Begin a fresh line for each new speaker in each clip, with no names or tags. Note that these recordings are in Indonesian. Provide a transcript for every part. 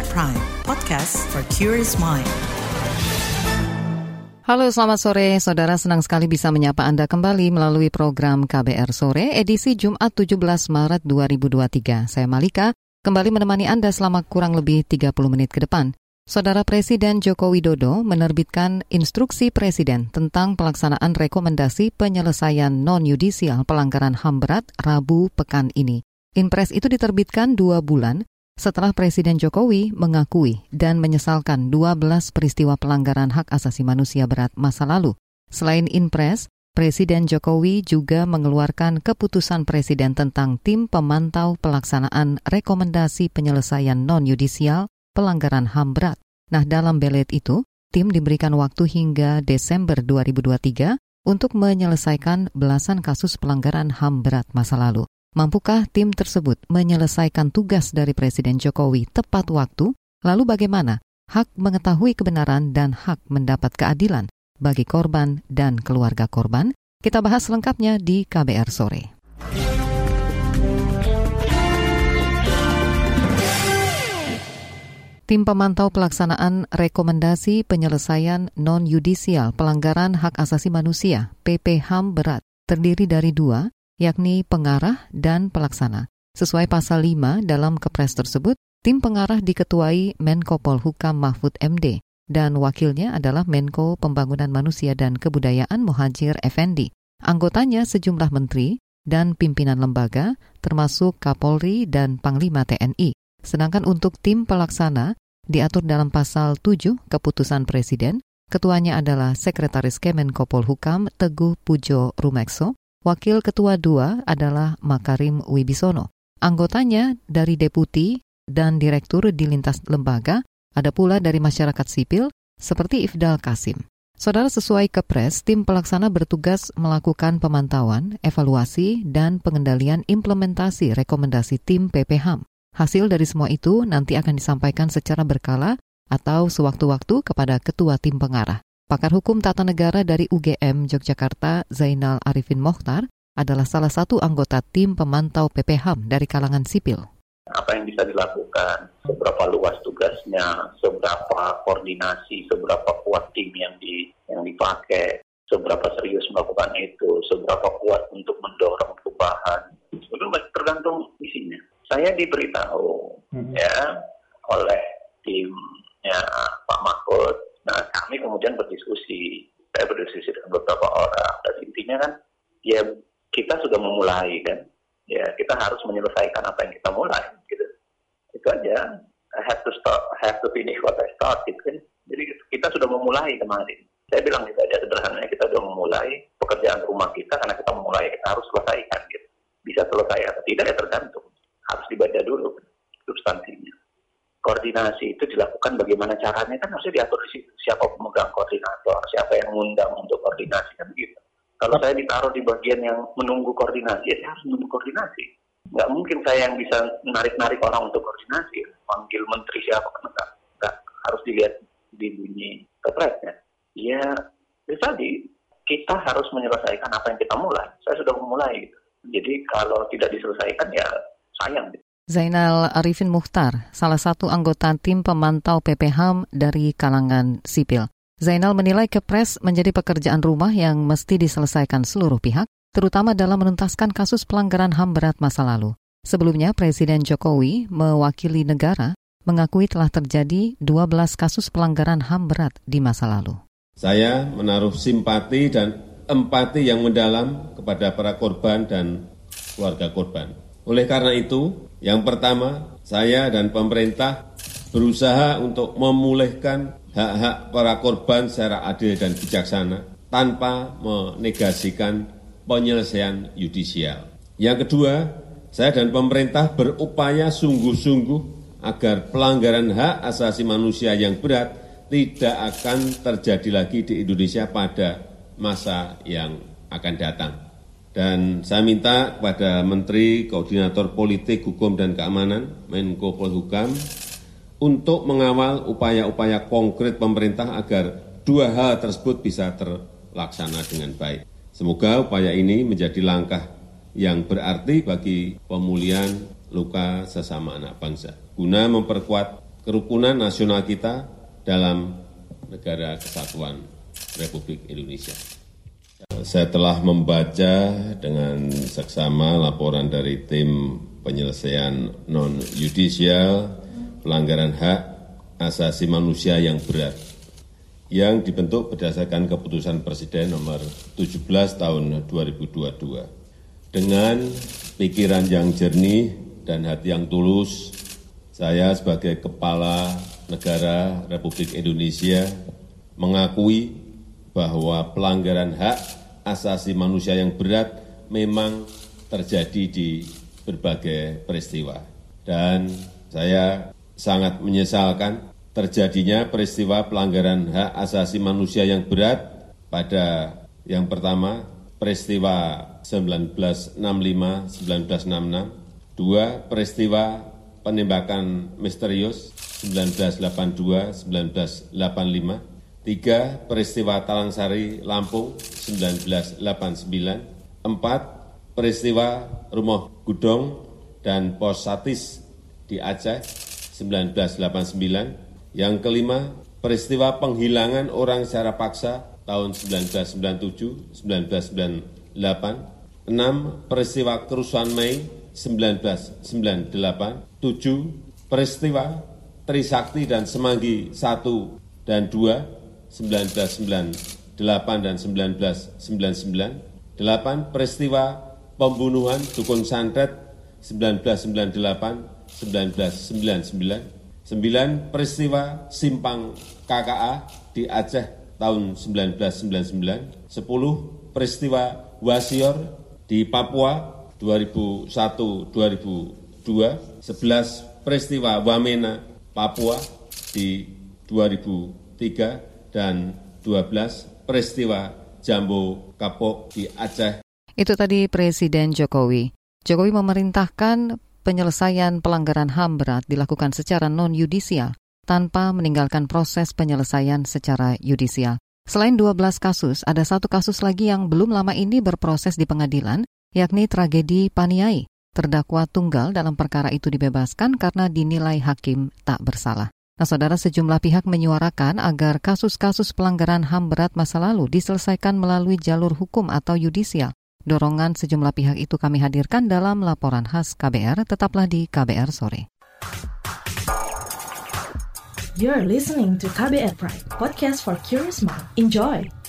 KBR Prime, podcast for curious mind.
Halo, selamat sore. Saudara senang sekali bisa menyapa Anda kembali melalui program KBR Sore edisi Jumat 17 Maret 2023. Saya Malika, kembali menemani Anda selama kurang lebih 30 menit ke depan. Saudara Presiden Joko Widodo menerbitkan instruksi Presiden tentang pelaksanaan rekomendasi penyelesaian non-yudisial pelanggaran HAM berat Rabu pekan ini. Impres itu diterbitkan dua bulan setelah Presiden Jokowi mengakui dan menyesalkan 12 peristiwa pelanggaran hak asasi manusia berat masa lalu. Selain Inpres, Presiden Jokowi juga mengeluarkan keputusan Presiden tentang tim pemantau pelaksanaan rekomendasi penyelesaian non-yudisial pelanggaran HAM berat. Nah, dalam belet itu, tim diberikan waktu hingga Desember 2023 untuk menyelesaikan belasan kasus pelanggaran HAM berat masa lalu. Mampukah tim tersebut menyelesaikan tugas dari Presiden Jokowi tepat waktu? Lalu bagaimana hak mengetahui kebenaran dan hak mendapat keadilan bagi korban dan keluarga korban? Kita bahas lengkapnya di KBR sore. Tim pemantau pelaksanaan rekomendasi penyelesaian non-yudisial pelanggaran hak asasi manusia (PPHAM) berat terdiri dari dua, yakni pengarah dan pelaksana. Sesuai pasal 5 dalam kepres tersebut, tim pengarah diketuai Menko Polhukam Mahfud MD dan wakilnya adalah Menko Pembangunan Manusia dan Kebudayaan Muhajir Effendi. Anggotanya sejumlah menteri dan pimpinan lembaga termasuk Kapolri dan Panglima TNI. Sedangkan untuk tim pelaksana diatur dalam pasal 7 keputusan Presiden, ketuanya adalah Sekretaris Kemenko Polhukam Teguh Pujo Rumekso Wakil Ketua II adalah Makarim Wibisono. Anggotanya dari deputi dan direktur di lintas lembaga, ada pula dari masyarakat sipil seperti Ifdal Kasim. Saudara sesuai kepres, tim pelaksana bertugas melakukan pemantauan, evaluasi, dan pengendalian implementasi rekomendasi tim PPHAM. Hasil dari semua itu nanti akan disampaikan secara berkala atau sewaktu-waktu kepada ketua tim pengarah. Pakar Hukum Tata Negara dari UGM Yogyakarta, Zainal Arifin Mohtar, adalah salah satu anggota tim pemantau PPHAM dari kalangan sipil.
Apa yang bisa dilakukan, seberapa luas tugasnya, seberapa koordinasi, seberapa kuat tim yang di yang dipakai, seberapa serius melakukan itu, seberapa kuat untuk mendorong perubahan. Itu tergantung isinya. Saya diberitahu hmm. ya oleh timnya Pak Mahfud Nah, kami kemudian berdiskusi. Saya berdiskusi dengan beberapa orang. Dan intinya kan, ya kita sudah memulai kan. Ya, kita harus menyelesaikan apa yang kita mulai. Gitu. Itu aja. I have to start, I have to finish what I started kan. Jadi kita sudah memulai kemarin. Saya bilang gitu aja sederhananya kita sudah memulai pekerjaan rumah kita karena kita memulai kita harus selesaikan gitu. Bisa selesai atau tidak ya tergantung. Harus dibaca dulu substansinya koordinasi itu dilakukan bagaimana caranya kan harusnya diatur siapa pemegang koordinator, siapa yang mengundang untuk koordinasi kan begitu. Kalau saya ditaruh di bagian yang menunggu koordinasi, ya saya harus menunggu koordinasi. Nggak mungkin saya yang bisa menarik-narik orang untuk koordinasi. Panggil menteri siapa kan enggak. enggak. Harus dilihat di bunyi kepresnya. Ya, ya tadi kita harus menyelesaikan apa yang kita mulai. Saya sudah memulai gitu. Jadi kalau tidak diselesaikan ya sayang.
Zainal Arifin Muhtar, salah satu anggota tim pemantau PPHAM dari kalangan sipil. Zainal menilai Kepres menjadi pekerjaan rumah yang mesti diselesaikan seluruh pihak, terutama dalam menuntaskan kasus pelanggaran HAM berat masa lalu. Sebelumnya, Presiden Jokowi mewakili negara mengakui telah terjadi 12 kasus pelanggaran HAM berat di masa lalu.
Saya menaruh simpati dan empati yang mendalam kepada para korban dan keluarga korban oleh karena itu, yang pertama, saya dan pemerintah berusaha untuk memulihkan hak-hak para korban secara adil dan bijaksana tanpa menegasikan penyelesaian yudisial. Yang kedua, saya dan pemerintah berupaya sungguh-sungguh agar pelanggaran hak asasi manusia yang berat tidak akan terjadi lagi di Indonesia pada masa yang akan datang. Dan saya minta kepada Menteri Koordinator Politik, Hukum, dan Keamanan, Menko Polhukam, untuk mengawal upaya-upaya konkret pemerintah agar dua hal tersebut bisa terlaksana dengan baik. Semoga upaya ini menjadi langkah yang berarti bagi pemulihan luka sesama anak bangsa, guna memperkuat kerukunan nasional kita dalam negara kesatuan Republik Indonesia. Saya telah membaca dengan seksama laporan dari tim penyelesaian non-yudisial pelanggaran hak asasi manusia yang berat yang dibentuk berdasarkan keputusan Presiden nomor 17 tahun 2022. Dengan pikiran yang jernih dan hati yang tulus, saya sebagai Kepala Negara Republik Indonesia mengakui bahwa pelanggaran hak asasi manusia yang berat memang terjadi di berbagai peristiwa. Dan saya sangat menyesalkan terjadinya peristiwa pelanggaran hak asasi manusia yang berat pada yang pertama peristiwa 1965-1966, dua peristiwa penembakan misterius 1982-1985, tiga peristiwa Talangsari Lampung 1989, empat peristiwa Rumah Gudong dan Pos Satis di Aceh 1989, yang kelima, peristiwa penghilangan orang secara paksa tahun 1997, 1998. Enam, peristiwa kerusuhan Mei 1998. Tujuh, peristiwa Trisakti dan Semanggi 1 dan 2, 1998 dan 1999. Delapan, peristiwa pembunuhan Dukun Santet 1998, 1999 Sembilan peristiwa simpang KKA di Aceh tahun 1999, sepuluh peristiwa Wasior di Papua 2001-2002, sebelas peristiwa Wamena Papua di 2003, dan 12 peristiwa Jambo Kapok di Aceh.
Itu tadi Presiden Jokowi. Jokowi memerintahkan penyelesaian pelanggaran HAM berat dilakukan secara non-yudisial tanpa meninggalkan proses penyelesaian secara yudisial. Selain 12 kasus, ada satu kasus lagi yang belum lama ini berproses di pengadilan, yakni tragedi Paniai. Terdakwa tunggal dalam perkara itu dibebaskan karena dinilai hakim tak bersalah. Nah, saudara sejumlah pihak menyuarakan agar kasus-kasus pelanggaran HAM berat masa lalu diselesaikan melalui jalur hukum atau yudisial. Dorongan sejumlah pihak itu kami hadirkan dalam laporan khas KBR, tetaplah di KBR sore.
You're listening to KBR Pride, podcast for curious mind. Enjoy!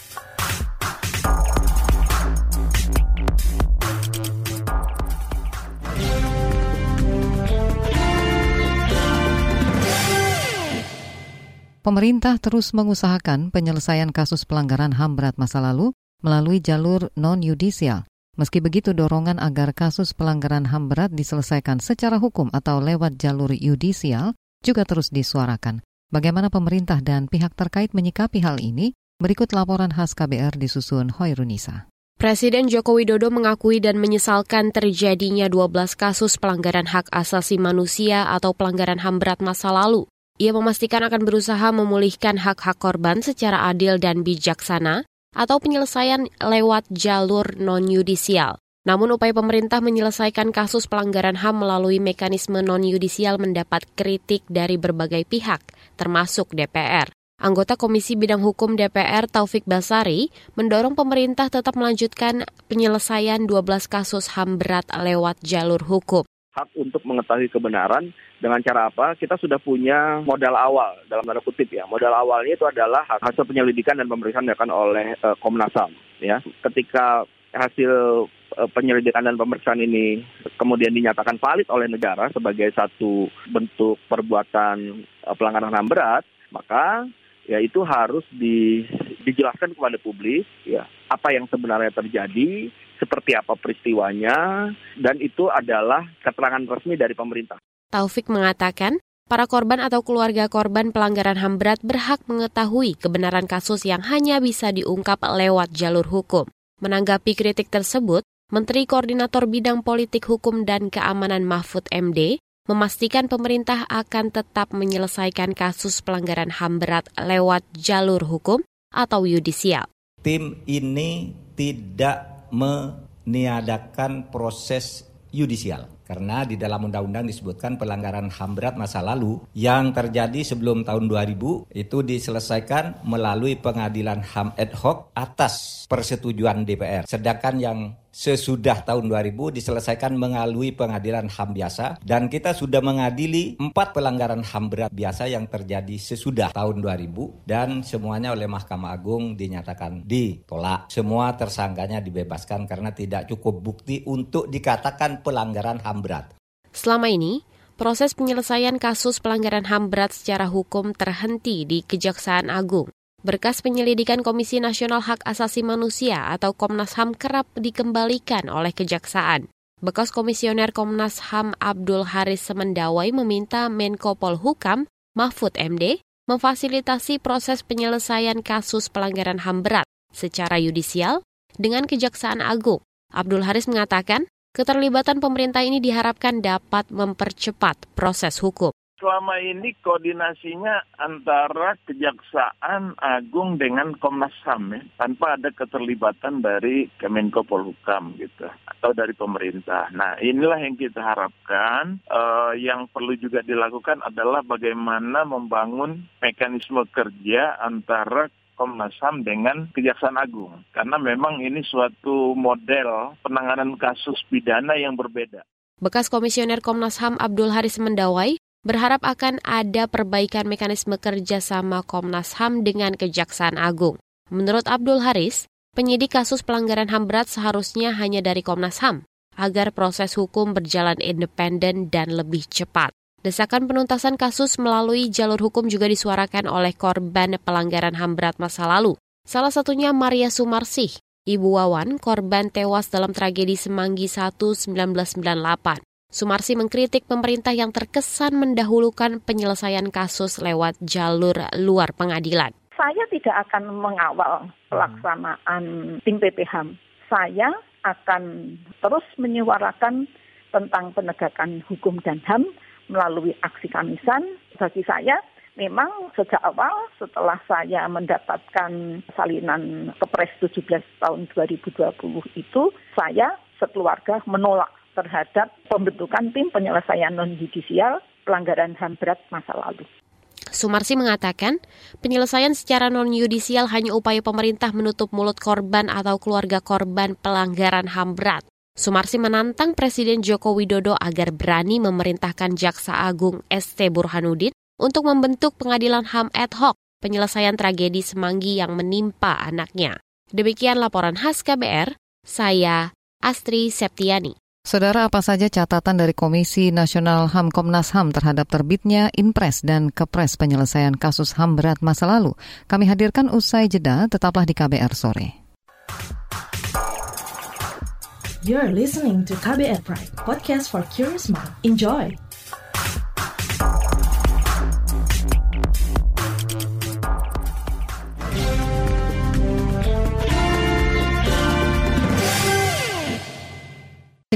Pemerintah terus mengusahakan penyelesaian kasus pelanggaran HAM berat masa lalu melalui jalur non-yudisial. Meski begitu, dorongan agar kasus pelanggaran HAM berat diselesaikan secara hukum atau lewat jalur yudisial juga terus disuarakan. Bagaimana pemerintah dan pihak terkait menyikapi hal ini? Berikut laporan khas KBR disusun Hoirunisa.
Presiden Joko Widodo mengakui dan menyesalkan terjadinya 12 kasus pelanggaran hak asasi manusia atau pelanggaran HAM berat masa lalu. Ia memastikan akan berusaha memulihkan hak-hak korban secara adil dan bijaksana atau penyelesaian lewat jalur non-yudisial. Namun upaya pemerintah menyelesaikan kasus pelanggaran HAM melalui mekanisme non-yudisial mendapat kritik dari berbagai pihak, termasuk DPR. Anggota Komisi Bidang Hukum DPR Taufik Basari mendorong pemerintah tetap melanjutkan penyelesaian 12 kasus HAM berat lewat jalur hukum
hak untuk mengetahui kebenaran dengan cara apa? Kita sudah punya modal awal dalam tanda kutip ya. Modal awalnya itu adalah hasil penyelidikan dan pemeriksaan dilakukan oleh uh, Komnas HAM ya. Ketika hasil uh, penyelidikan dan pemeriksaan ini kemudian dinyatakan valid oleh negara sebagai satu bentuk perbuatan uh, pelanggaran HAM berat, maka ya itu harus di, dijelaskan kepada publik ya apa yang sebenarnya terjadi seperti apa peristiwanya, dan itu adalah keterangan resmi dari pemerintah.
Taufik mengatakan, para korban atau keluarga korban pelanggaran HAM berat berhak mengetahui kebenaran kasus yang hanya bisa diungkap lewat jalur hukum. Menanggapi kritik tersebut, Menteri Koordinator Bidang Politik Hukum dan Keamanan Mahfud MD memastikan pemerintah akan tetap menyelesaikan kasus pelanggaran HAM berat lewat jalur hukum atau yudisial.
Tim ini tidak meniadakan proses yudisial. Karena di dalam undang-undang disebutkan pelanggaran HAM berat masa lalu yang terjadi sebelum tahun 2000 itu diselesaikan melalui pengadilan HAM ad hoc atas persetujuan DPR. Sedangkan yang sesudah tahun 2000 diselesaikan melalui pengadilan HAM biasa dan kita sudah mengadili empat pelanggaran HAM berat biasa yang terjadi sesudah tahun 2000 dan semuanya oleh Mahkamah Agung dinyatakan ditolak. Semua tersangkanya dibebaskan karena tidak cukup bukti untuk dikatakan pelanggaran HAM berat.
Selama ini, proses penyelesaian kasus pelanggaran HAM berat secara hukum terhenti di Kejaksaan Agung. Berkas penyelidikan Komisi Nasional Hak Asasi Manusia atau Komnas HAM kerap dikembalikan oleh Kejaksaan. Bekas Komisioner Komnas HAM Abdul Haris Semendawai meminta Menko Polhukam, Mahfud MD, memfasilitasi proses penyelesaian kasus pelanggaran HAM berat secara yudisial dengan Kejaksaan Agung. Abdul Haris mengatakan, keterlibatan pemerintah ini diharapkan dapat mempercepat proses hukum
selama ini koordinasinya antara Kejaksaan Agung dengan Komnas HAM ya, tanpa ada keterlibatan dari Kemenko Polhukam gitu atau dari pemerintah. Nah, inilah yang kita harapkan uh, yang perlu juga dilakukan adalah bagaimana membangun mekanisme kerja antara Komnas HAM dengan Kejaksaan Agung. Karena memang ini suatu model penanganan kasus pidana yang berbeda.
Bekas Komisioner Komnas HAM Abdul Haris Mendawai berharap akan ada perbaikan mekanisme kerjasama Komnas HAM dengan Kejaksaan Agung. Menurut Abdul Haris, penyidik kasus pelanggaran HAM berat seharusnya hanya dari Komnas HAM, agar proses hukum berjalan independen dan lebih cepat. Desakan penuntasan kasus melalui jalur hukum juga disuarakan oleh korban pelanggaran HAM berat masa lalu. Salah satunya Maria Sumarsih, Ibu Wawan, korban tewas dalam tragedi Semanggi 1 1998. Sumarsi mengkritik pemerintah yang terkesan mendahulukan penyelesaian kasus lewat jalur luar pengadilan.
Saya tidak akan mengawal pelaksanaan tim PPHAM. Saya akan terus menyuarakan tentang penegakan hukum dan HAM melalui aksi kamisan. Bagi saya, memang sejak awal setelah saya mendapatkan salinan Kepres 17 tahun 2020 itu, saya sekeluarga menolak terhadap pembentukan tim penyelesaian non-judisial pelanggaran HAM berat masa lalu.
Sumarsi mengatakan, penyelesaian secara non-yudisial hanya upaya pemerintah menutup mulut korban atau keluarga korban pelanggaran HAM berat. Sumarsi menantang Presiden Joko Widodo agar berani memerintahkan Jaksa Agung ST Burhanuddin untuk membentuk pengadilan HAM ad hoc penyelesaian tragedi Semanggi yang menimpa anaknya. Demikian laporan khas KBR, saya Astri Septiani.
Saudara, apa saja catatan dari Komisi Nasional HAM Komnas HAM terhadap terbitnya Impres dan Kepres penyelesaian kasus HAM berat masa lalu? Kami hadirkan usai jeda, tetaplah di KBR sore.
You're listening to KBR Pride, podcast for curious mind. Enjoy!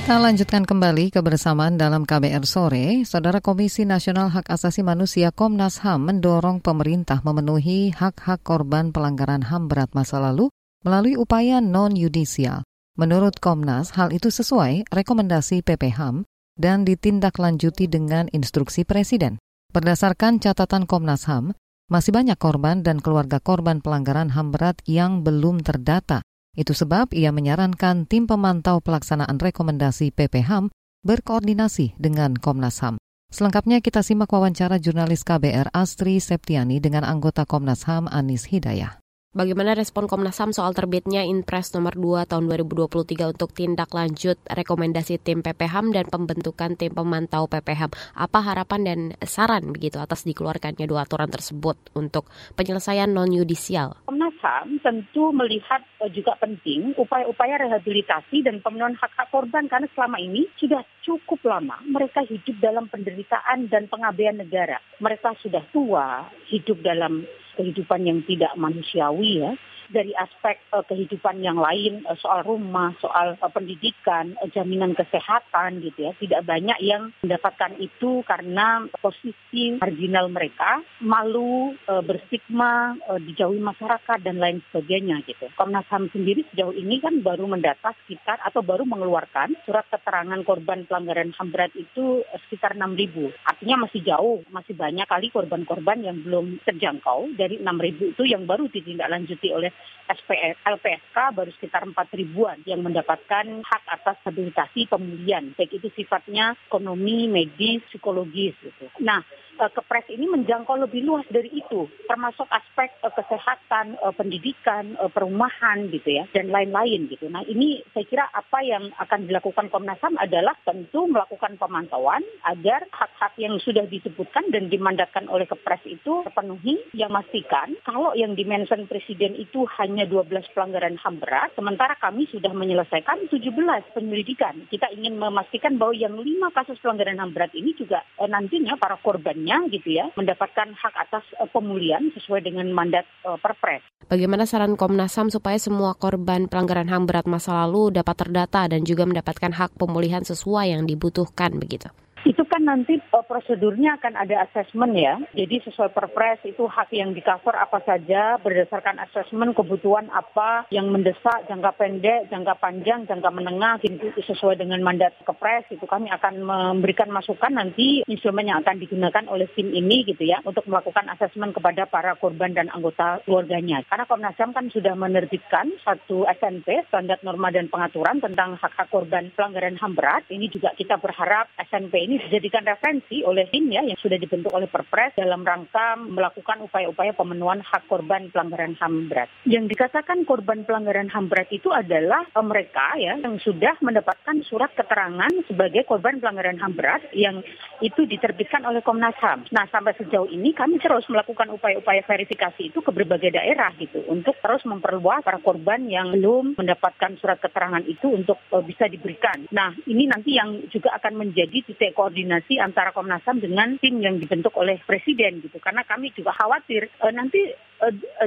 Kita lanjutkan kembali kebersamaan dalam KBR sore. Saudara Komisi Nasional Hak Asasi Manusia Komnas HAM mendorong pemerintah memenuhi hak-hak korban pelanggaran HAM berat masa lalu melalui upaya non-yudisial. Menurut Komnas, hal itu sesuai rekomendasi PPHAM dan ditindaklanjuti dengan instruksi Presiden. Berdasarkan catatan Komnas HAM, masih banyak korban dan keluarga korban pelanggaran HAM berat yang belum terdata itu sebab ia menyarankan tim pemantau pelaksanaan rekomendasi PPHAM berkoordinasi dengan Komnas HAM. Selengkapnya kita simak wawancara jurnalis KBR Astri Septiani dengan anggota Komnas HAM Anis Hidayah.
Bagaimana respon Komnas HAM soal terbitnya Inpres nomor 2 tahun 2023 untuk tindak lanjut rekomendasi tim PPHAM dan pembentukan tim pemantau PPHAM? Apa harapan dan saran begitu atas dikeluarkannya dua aturan tersebut untuk penyelesaian non-yudisial?
Komnas HAM tentu melihat eh, juga penting upaya-upaya rehabilitasi dan pemenuhan hak-hak korban karena selama ini sudah cukup lama mereka hidup dalam penderitaan dan pengabaian negara. Mereka sudah tua, hidup dalam kehidupan yang tidak manusiawi ya dari aspek uh, kehidupan yang lain, uh, soal rumah, soal uh, pendidikan, uh, jaminan kesehatan gitu ya. Tidak banyak yang mendapatkan itu karena posisi marginal mereka, malu, uh, berstigma, uh, dijauhi masyarakat dan lain sebagainya gitu. Komnas HAM sendiri sejauh ini kan baru mendata sekitar atau baru mengeluarkan surat keterangan korban pelanggaran HAM berat itu sekitar 6.000. Artinya masih jauh, masih banyak kali korban-korban yang belum terjangkau. Dari 6.000 itu yang baru ditindaklanjuti oleh LPSK baru sekitar 4 ribuan yang mendapatkan hak atas rehabilitasi pemulihan. Baik itu sifatnya ekonomi, medis, psikologis gitu. Nah, uh, kepres ini menjangkau lebih luas dari itu, termasuk aspek uh, kesehatan, uh, pendidikan, perumahan gitu ya, dan lain-lain gitu. Nah ini saya kira apa yang akan dilakukan Komnas HAM adalah tentu melakukan pemantauan agar hak-hak yang sudah disebutkan dan dimandatkan oleh kepres itu terpenuhi, yang memastikan kalau yang dimention Presiden itu hanya 12 pelanggaran HAM berat, sementara kami sudah menyelesaikan 17 penyelidikan. Kita ingin memastikan bahwa yang lima kasus pelanggaran HAM berat ini juga eh, nantinya para korban korbannya gitu ya mendapatkan hak atas uh, pemulihan sesuai dengan mandat uh, Perpres.
Bagaimana saran Komnas HAM supaya semua korban pelanggaran HAM berat masa lalu dapat terdata dan juga mendapatkan hak pemulihan sesuai yang dibutuhkan begitu?
Itu kan nanti uh, prosedurnya akan ada asesmen ya. Jadi sesuai perpres itu hak yang di cover apa saja berdasarkan asesmen kebutuhan apa yang mendesak jangka pendek, jangka panjang, jangka menengah gitu sesuai dengan mandat kepres itu kami akan memberikan masukan nanti instrumen yang akan digunakan oleh tim ini gitu ya untuk melakukan asesmen kepada para korban dan anggota keluarganya. Karena Komnas HAM kan sudah menerbitkan satu SNP standar norma dan pengaturan tentang hak-hak korban pelanggaran HAM berat. Ini juga kita berharap SNP ini dijadikan referensi oleh tim ya yang sudah dibentuk oleh Perpres dalam rangka melakukan upaya-upaya pemenuhan hak korban pelanggaran HAM berat. Yang dikatakan korban pelanggaran HAM berat itu adalah eh, mereka ya yang sudah mendapatkan surat keterangan sebagai korban pelanggaran HAM berat yang itu diterbitkan oleh Komnas HAM. Nah, sampai sejauh ini kami terus melakukan upaya-upaya verifikasi itu ke berbagai daerah gitu untuk terus memperluas para korban yang belum mendapatkan surat keterangan itu untuk uh, bisa diberikan. Nah, ini nanti yang juga akan menjadi titik koordinasi antara Komnas HAM dengan tim yang dibentuk oleh Presiden gitu. Karena kami juga khawatir uh, nanti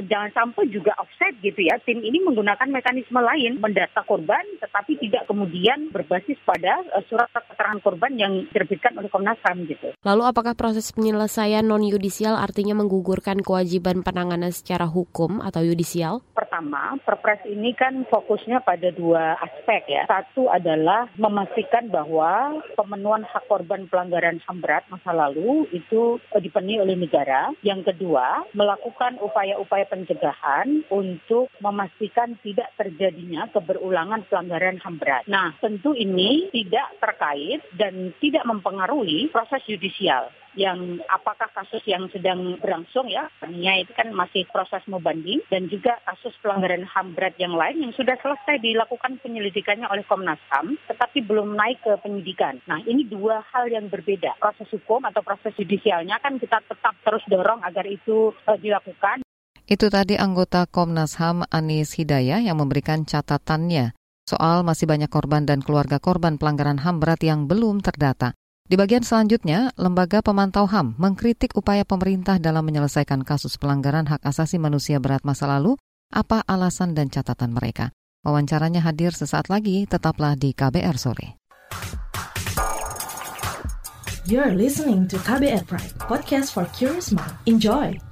jangan sampai juga offset gitu ya. Tim ini menggunakan mekanisme lain mendata korban tetapi tidak kemudian berbasis pada uh, surat keterangan korban yang diterbitkan oleh Komnas HAM gitu.
Lalu apakah proses penyelesaian non yudisial artinya menggugurkan kewajiban penanganan secara hukum atau yudisial?
Pertama, Perpres ini kan fokusnya pada dua aspek ya. Satu adalah memastikan bahwa pemenuhan hak korban pelanggaran HAM berat masa lalu itu eh, dipenuhi oleh negara. Yang kedua, melakukan upaya-upaya pencegahan untuk memastikan tidak terjadinya keberulangan pelanggaran HAM berat. Nah, tentu ini tidak terkait dan tidak mempengaruhi proses yudisial yang apakah kasus yang sedang berlangsung ya, artinya itu kan masih proses mau banding dan juga kasus pelanggaran HAM berat yang lain yang sudah selesai dilakukan penyelidikannya oleh Komnas HAM tetapi belum naik ke penyidikan. Nah, ini dua hal yang berbeda. Proses hukum atau proses judisialnya kan kita tetap terus dorong agar itu uh, dilakukan.
Itu tadi anggota Komnas HAM Anis Hidayah yang memberikan catatannya soal masih banyak korban dan keluarga korban pelanggaran HAM berat yang belum terdata. Di bagian selanjutnya, Lembaga Pemantau HAM mengkritik upaya pemerintah dalam menyelesaikan kasus pelanggaran hak asasi manusia berat masa lalu, apa alasan dan catatan mereka. Wawancaranya hadir sesaat lagi, tetaplah di KBR Sore.
You're listening to KBR Pride, podcast for curious mind. Enjoy!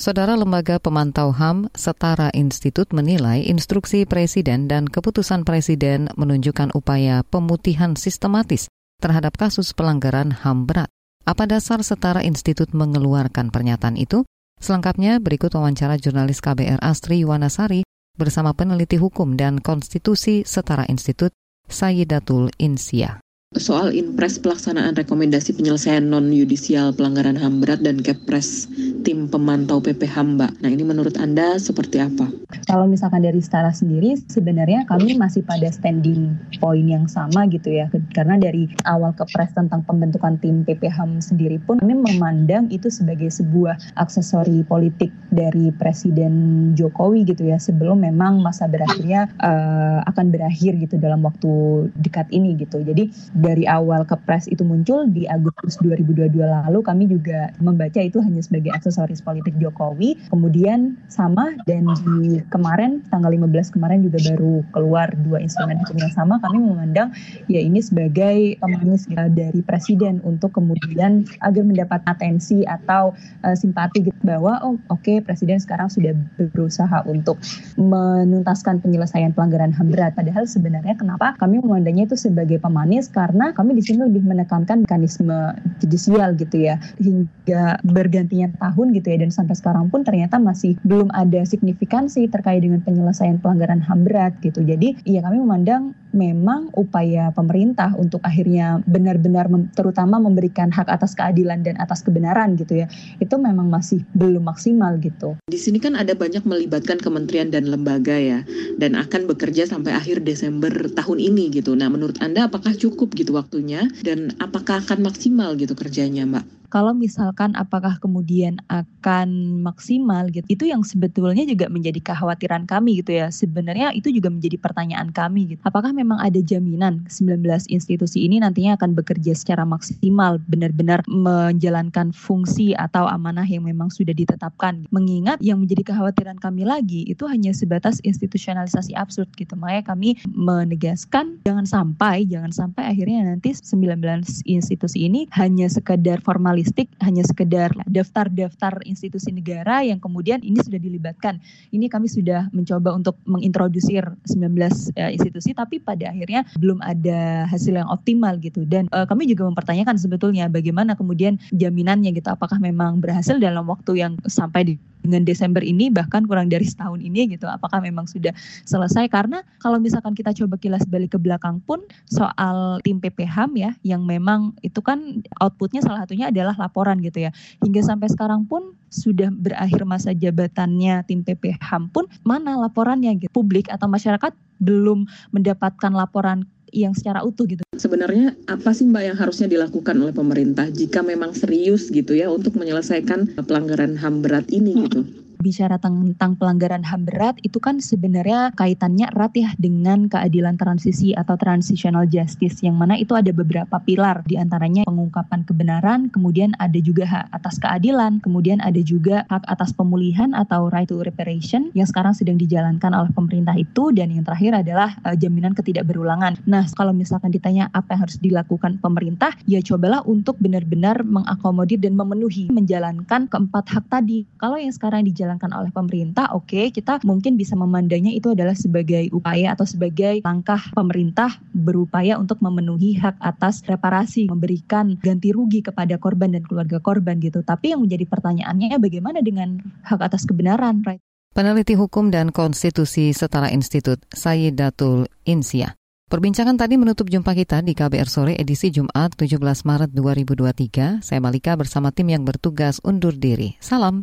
Saudara Lembaga Pemantau HAM Setara Institut menilai instruksi Presiden dan keputusan Presiden menunjukkan upaya pemutihan sistematis terhadap kasus pelanggaran HAM berat. Apa dasar Setara Institut mengeluarkan pernyataan itu? Selengkapnya berikut wawancara jurnalis KBR Astri Yuwanasari bersama peneliti hukum dan konstitusi Setara Institut Sayyidatul Insia
soal impres pelaksanaan rekomendasi penyelesaian non-yudisial pelanggaran HAM berat dan Kepres tim pemantau PPHAM, Mbak. Nah, ini menurut Anda seperti apa?
Kalau misalkan dari Setara sendiri, sebenarnya kami masih pada standing point yang sama gitu ya. Karena dari awal Kepres tentang pembentukan tim PPHAM sendiri pun kami memandang itu sebagai sebuah aksesori politik dari Presiden Jokowi gitu ya sebelum memang masa berakhirnya uh, akan berakhir gitu dalam waktu dekat ini gitu. Jadi dari awal kepres itu muncul di Agustus 2022 lalu kami juga membaca itu hanya sebagai aksesoris politik Jokowi. Kemudian sama dan di kemarin tanggal 15 kemarin juga baru keluar dua instrumen hukum yang sama kami memandang ya ini sebagai pemanis ya, dari presiden untuk kemudian agar mendapat atensi atau uh, simpati gitu bahwa oh oke okay, presiden sekarang sudah berusaha untuk menuntaskan penyelesaian pelanggaran HAM berat. Padahal sebenarnya kenapa kami memandangnya itu sebagai pemanis karena kami di sini lebih menekankan mekanisme judicial gitu ya hingga bergantinya tahun gitu ya dan sampai sekarang pun ternyata masih belum ada signifikansi terkait dengan penyelesaian pelanggaran HAM berat gitu. Jadi ya kami memandang memang upaya pemerintah untuk akhirnya benar-benar mem terutama memberikan hak atas keadilan dan atas kebenaran gitu ya itu memang masih belum maksimal gitu.
Di sini kan ada banyak melibatkan kementerian dan lembaga ya dan akan bekerja sampai akhir Desember tahun ini gitu. Nah menurut Anda apakah cukup gitu waktunya dan apakah akan maksimal gitu kerjanya Mbak?
Kalau misalkan apakah kemudian akan maksimal gitu itu yang sebetulnya juga menjadi kekhawatiran kami gitu ya. Sebenarnya itu juga menjadi pertanyaan kami gitu. Apakah memang ada jaminan 19 institusi ini nantinya akan bekerja secara maksimal benar-benar menjalankan fungsi atau amanah yang memang sudah ditetapkan? Mengingat yang menjadi kekhawatiran kami lagi itu hanya sebatas institusionalisasi absurd gitu. Makanya kami menegaskan jangan sampai jangan sampai akhirnya nanti 19 institusi ini hanya sekedar formal jurnalistik hanya sekedar daftar-daftar institusi negara yang kemudian ini sudah dilibatkan. Ini kami sudah mencoba untuk mengintrodusir 19 uh, institusi tapi pada akhirnya belum ada hasil yang optimal gitu. Dan uh, kami juga mempertanyakan sebetulnya bagaimana kemudian jaminannya gitu apakah memang berhasil dalam waktu yang sampai di dengan Desember ini bahkan kurang dari setahun ini gitu apakah memang sudah selesai karena kalau misalkan kita coba kilas balik ke belakang pun soal tim PPHAM ya yang memang itu kan outputnya salah satunya adalah laporan gitu ya hingga sampai sekarang pun sudah berakhir masa jabatannya tim PPHAM pun mana laporannya gitu publik atau masyarakat belum mendapatkan laporan yang secara utuh gitu.
Sebenarnya apa sih Mbak yang harusnya dilakukan oleh pemerintah jika memang serius gitu ya untuk menyelesaikan pelanggaran HAM berat ini gitu?
Bicara tentang pelanggaran HAM berat itu kan sebenarnya kaitannya erat ya dengan keadilan transisi atau transitional justice yang mana itu ada beberapa pilar di antaranya pengungkapan kebenaran, kemudian ada juga hak atas keadilan, kemudian ada juga hak atas pemulihan atau right to reparation yang sekarang sedang dijalankan oleh pemerintah itu dan yang terakhir adalah uh, jaminan ketidakberulangan. Nah, kalau misalkan ditanya apa yang harus dilakukan pemerintah, ya cobalah untuk benar-benar mengakomodir dan memenuhi menjalankan keempat hak tadi. Kalau yang sekarang dijalankan dijalankan oleh pemerintah, oke okay, kita mungkin bisa memandangnya itu adalah sebagai upaya atau sebagai langkah pemerintah berupaya untuk memenuhi hak atas reparasi, memberikan ganti rugi kepada korban dan keluarga korban gitu. Tapi yang menjadi pertanyaannya bagaimana dengan hak atas kebenaran, right?
Peneliti Hukum dan Konstitusi Setara Institut Sayyidatul Insia. Perbincangan tadi menutup jumpa kita di KBR Sore edisi Jumat 17 Maret 2023. Saya Malika bersama tim yang bertugas undur diri. Salam.